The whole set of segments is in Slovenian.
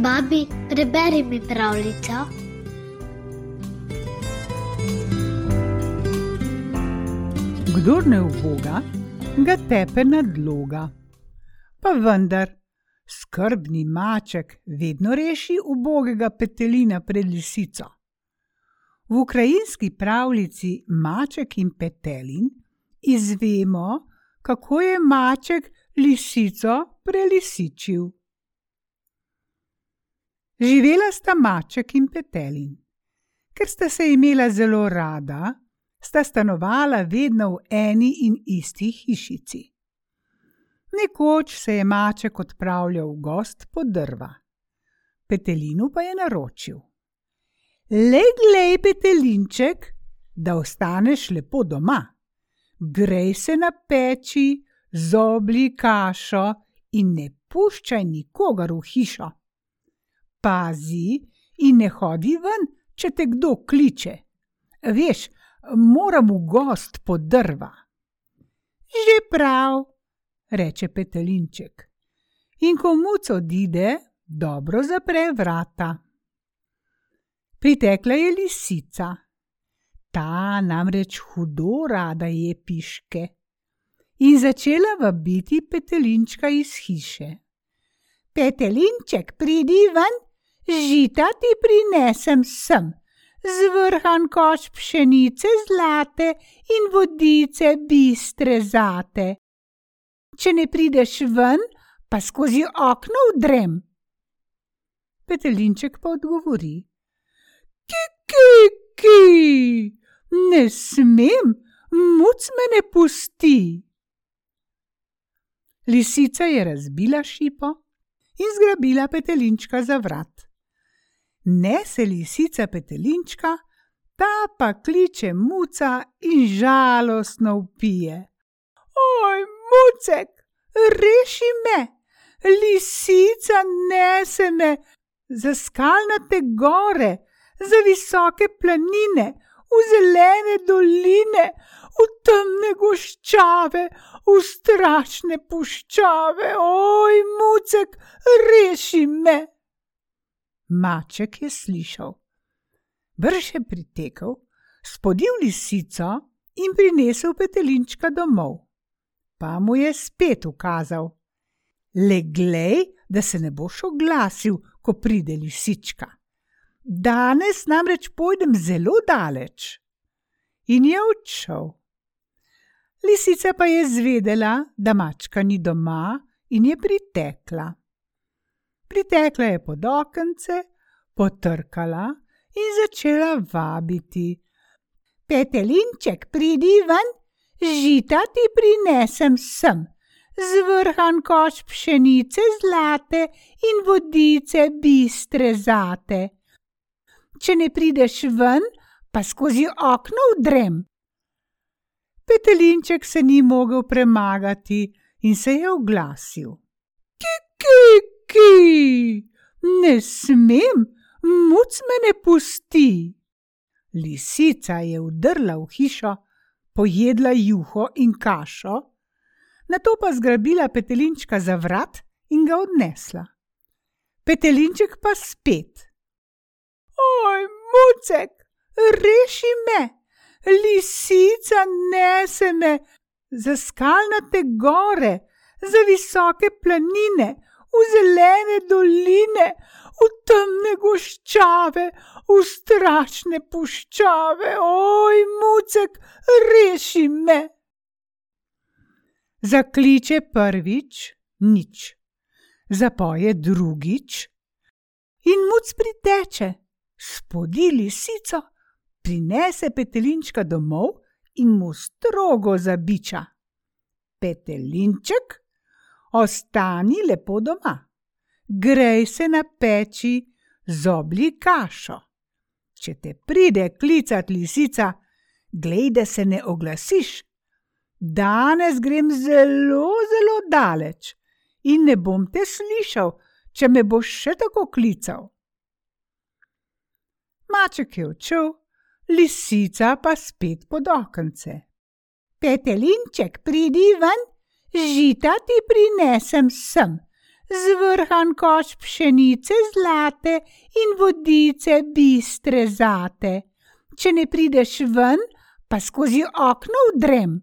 Babi, preberi mi pravljico. Kdor ne uboga, ga tepe nadloga. Pa vendar, skrbni maček vedno reši ubogega petelina pred lisico. V ukrajinski pravljici Maček in petelin izvemo, kako je maček lisico prelisičil. Živela sta maček in petelin. Ker sta se imela zelo rada, sta stanovala vedno v eni in isti hišici. Nekoč se je maček odpravljal v gost po drva. Petelinu pa je naročil: Le glej, petelinček, da ostaneš lepo doma. Grej se na peči, zobli kašo in ne puščaj nikogar v hišo. Pazi in ne hodi ven, če te kdo kliče. Veš, moram v gost po drva. Že prav, reče petelinček. In ko muc odide, dobro zapre vrata. Pritekla je lisica. Ta namreč hudo rada je piške. In začela vabiti petelinčka iz hiše. Petelinček, pridi ven, žita ti prinesem sem, zvrhan koš pšenice zlate in vodice bistre zate. Če ne prideš ven, pa skozi okno vdrem. Petelinček pa odgovori: Kiki, ki, ne smem, muc me ne pusti. Lisica je razbila šipo in zgrabila petelinčka za vrat. Nese lisica petelinčka, ta pa kliče muca in žalostno upije. Oj, mucek, reši me, lisica nese me za skalnate gore, za visoke planine, v zelene doline, v temne goščave, v strašne puščave. Oj, mucek, reši me! Maček je slišal. Brž je pritekel, spodil lisico in prinesel petelinčka domov. Pa mu je spet ukazal: Le glej, da se ne boš oglasil, ko pride lisička. Danes namreč pojdem zelo daleč. In je odšel. Lisica pa je zvedela, da mačka ni doma in je pritekla. Pritekla je pod okence, potrkala in začela vabiti. Petelinček, pridi ven, žita ti prinesem sem, zvrhan koš pšenice zlate in vodice bistre zate če ne prideš ven, pa skozi okno vdrem. Petelinček se ni mogel premagati in se je oglasil. Kiki, ki, ne smem, muc me ne pusti. Lisica je vdrla v hišo, pojedla juho in kašo, nato pa zgrabila petelinčka za vrat in ga odnesla. Petelinček pa spet. Oj, mucek, reši me, lisica nese me za skalnate gore, za visoke planine, v zelene doline, v temne goščave, v strašne puščave. Oj, mucek, reši me. Zakliče prvič, nič, zapoje drugič, in muc priteče spodi lisico, prinese petelinčka domov in mu strogo zabiča. Petelinček, ostani lepo doma, grej se na peči, zobli kašo. Če te pride klicat lisica, glej, da se ne oglasiš. Danes grem zelo, zelo daleč in ne bom te slišal, če me boš še tako klical. Maček je odšel, lisica pa spet pod okence. Petelinček, pridi ven, žita ti prinesem sem, zvrhan koš pšenice zlate in vodice bistre zate. Če ne prideš ven, pa skozi okno vdrem.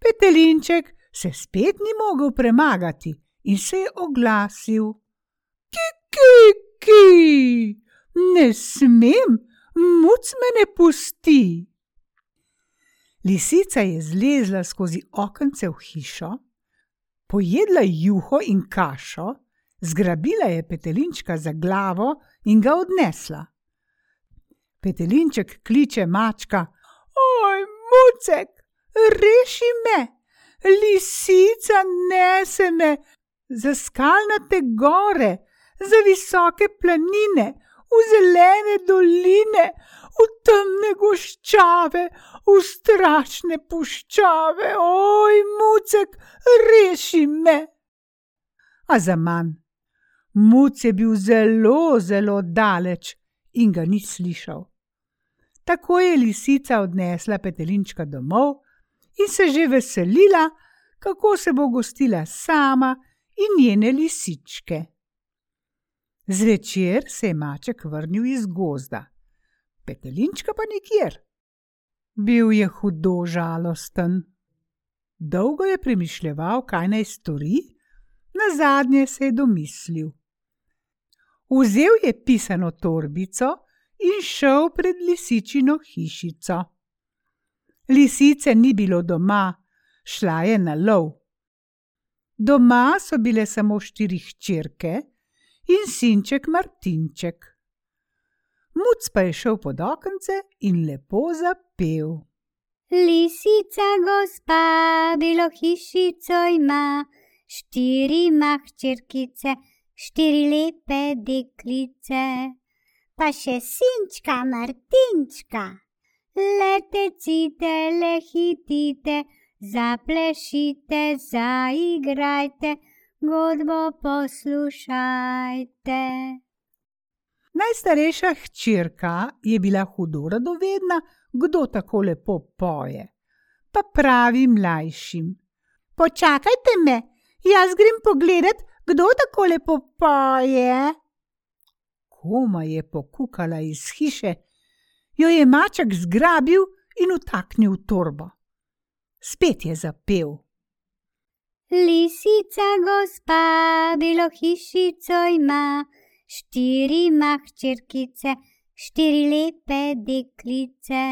Petelinček se spet ni mogel premagati in se je oglasil: Kiki, ki, ne smem, muc me ne pusti. Lisica je zlezla skozi okence v hišo, pojedla juho in kašo, zgrabila je petelinčka za glavo in ga odnesla. Petelinček kliče mačka: Oj, mucek, reši me! Lisica nese me za skalnate gore, za visoke planine, v zelene doline, goščave, v strašne puščave. Oj, mucek, reši me! A za manj. Muc je bil zelo, zelo daleč in ga ni slišal. Tako je lisica odnesla petelinčka domov in se že veselila, kako se bo gostila sama in njene lisičke. Zvečer se je maček vrnil iz gozda, petelinčka pa nikjer. Bil je hudo žalosten. Dolgo je premišljal, kaj naj stori, na zadnje se je domislil. Vzel je pisano torbico in šel pred lisičino hišico. Lisice ni bilo doma, šla je na lov. Doma so bile samo štiri hčerke in sinček Martinček. Muc pa je šel pod okence in lepo zapel. Lisica gospa, bilo hišico ima, štiri mahčerkice, štiri lepe deklice, pa še sinčka Martinčka. Letecite, lehitite, zaplešite, zaigrajte, godbo poslušajte. Najstarejša hčerka je bila hudo radovedna, kdo tako lepo poje. Pa pravi mlajšim: Počakajte me, jaz grem pogledat, kdo tako lepo poje. Koma je pokukala iz hiše, jo je maček zgrabil in utaknil v torbo. Spet je zapel. Lisica gospa, bilo hišico ima, štiri mahčerkice, štiri lepe deklice,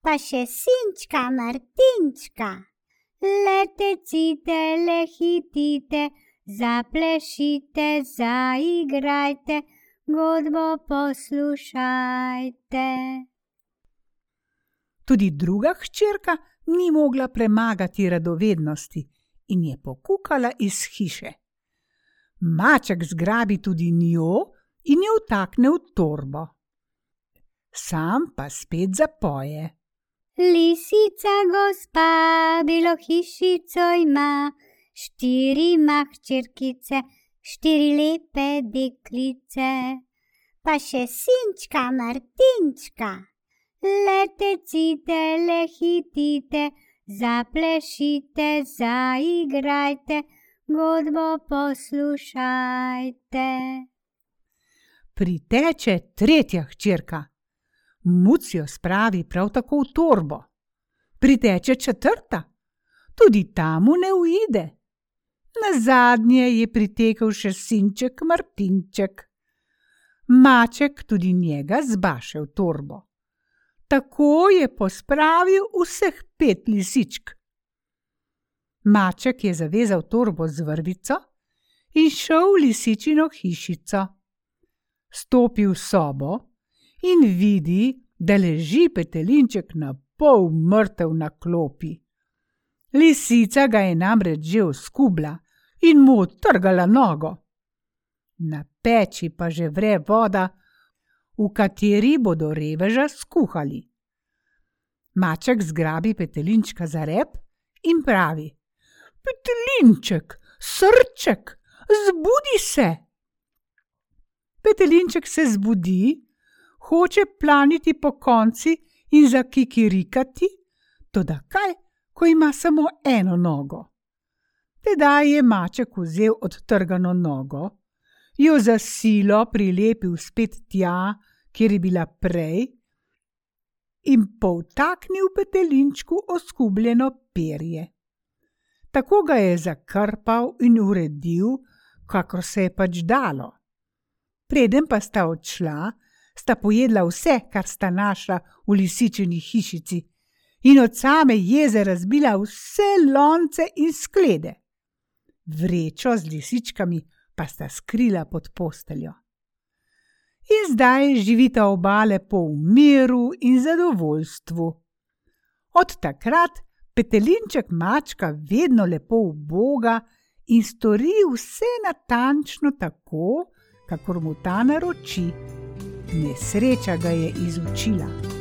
pa še sinčka Martinčka. Letecite, lehitite, zaplešite, zaigrajte, godbo poslušajte. Tudi druga hčerka ni mogla premagati radovednosti in je pokukala iz hiše. Maček zgrabi tudi njo in jo vtakne v torbo. Sam pa spet zapoje. Lisica gospa, bilo hišico ima, štiri mahčerkice, štiri lepe deklice, pa še sinčka Martinčka. Letecite, lehitite, zaplešite, zaigrajte, godbo poslušajte. Priteče tretja hčerka. Muc jo spravi prav tako v torbo. Priteče četrta, tudi tam ne uide. Na zadnje je pritekel še sinček Martinček. Maček tudi njega zbaše v torbo. Tako je pospravil vseh pet lisičk. Maček je zavezal torbo z vrvico in šel v lisičino hišico. Stopi v sobo in vidi, da leži petelinček na pol mrtev na klopi. Lisica ga je namreč že oskubla in mu odtrgala nogo. Na peči pa že vre voda, v kateri bodo reveža skuhali. Maček zgrabi petelinčka za rep in pravi: Petelinček, srček, zbudi se. Petelinček se zbudi, hoče planiti po konci in zakikirikati, toda kaj, ko ima samo eno nogo. Tedaj je maček vzel odtrgano nogo, jo za silo prilepil spet tja, kjer je bila prej, in povtaknil petelinčku oskubljeno perje. Tako ga je zakrpal in uredil, kakor se je pač dalo. Preden pa sta odšla, sta pojedla vse, kar sta našla v lisičeni hišici, in od same jeze razbila vse lonce in sklede. Vrečo z lisičkami pa sta skrila pod posteljo. In zdaj živita oba lepo v miru in zadovoljstvu. Od takrat petelinček mačka vedno lepo v Boga in stori vse natančno tako, kakor mu ta naroči. Nesreča ga je izučila.